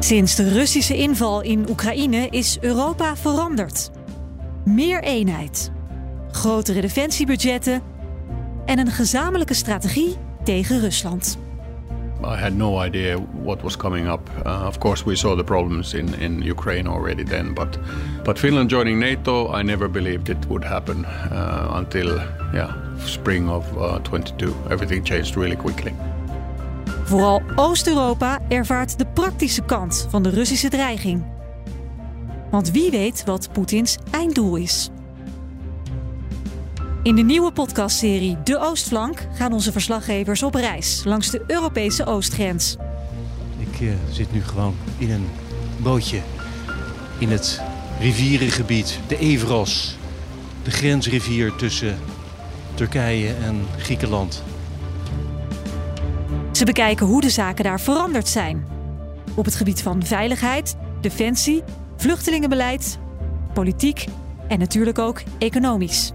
Sinds de Russische inval in Oekraïne is Europa veranderd. Meer eenheid, grotere defensiebudgetten en een gezamenlijke strategie tegen Rusland. I had no idea what was coming up. Uh, of course, we saw the problems in, in Ukraine already then, but but Finland joining NATO, I never believed it would happen uh, until yeah spring of uh, 22. Everything changed really quickly. Vooral Oost-Europa ervaart de praktische kant van de Russische dreiging. Want wie weet wat Poetins einddoel is. In de nieuwe podcastserie De Oostflank gaan onze verslaggevers op reis langs de Europese oostgrens. Ik uh, zit nu gewoon in een bootje in het rivierengebied, de Evros, de grensrivier tussen Turkije en Griekenland. Ze bekijken hoe de zaken daar veranderd zijn. Op het gebied van veiligheid, defensie, vluchtelingenbeleid, politiek en natuurlijk ook economisch.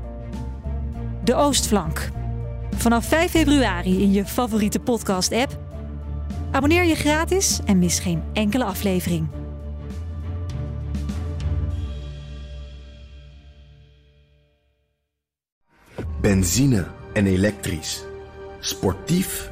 De Oostflank. Vanaf 5 februari in je favoriete podcast-app. Abonneer je gratis en mis geen enkele aflevering. Benzine en elektrisch. Sportief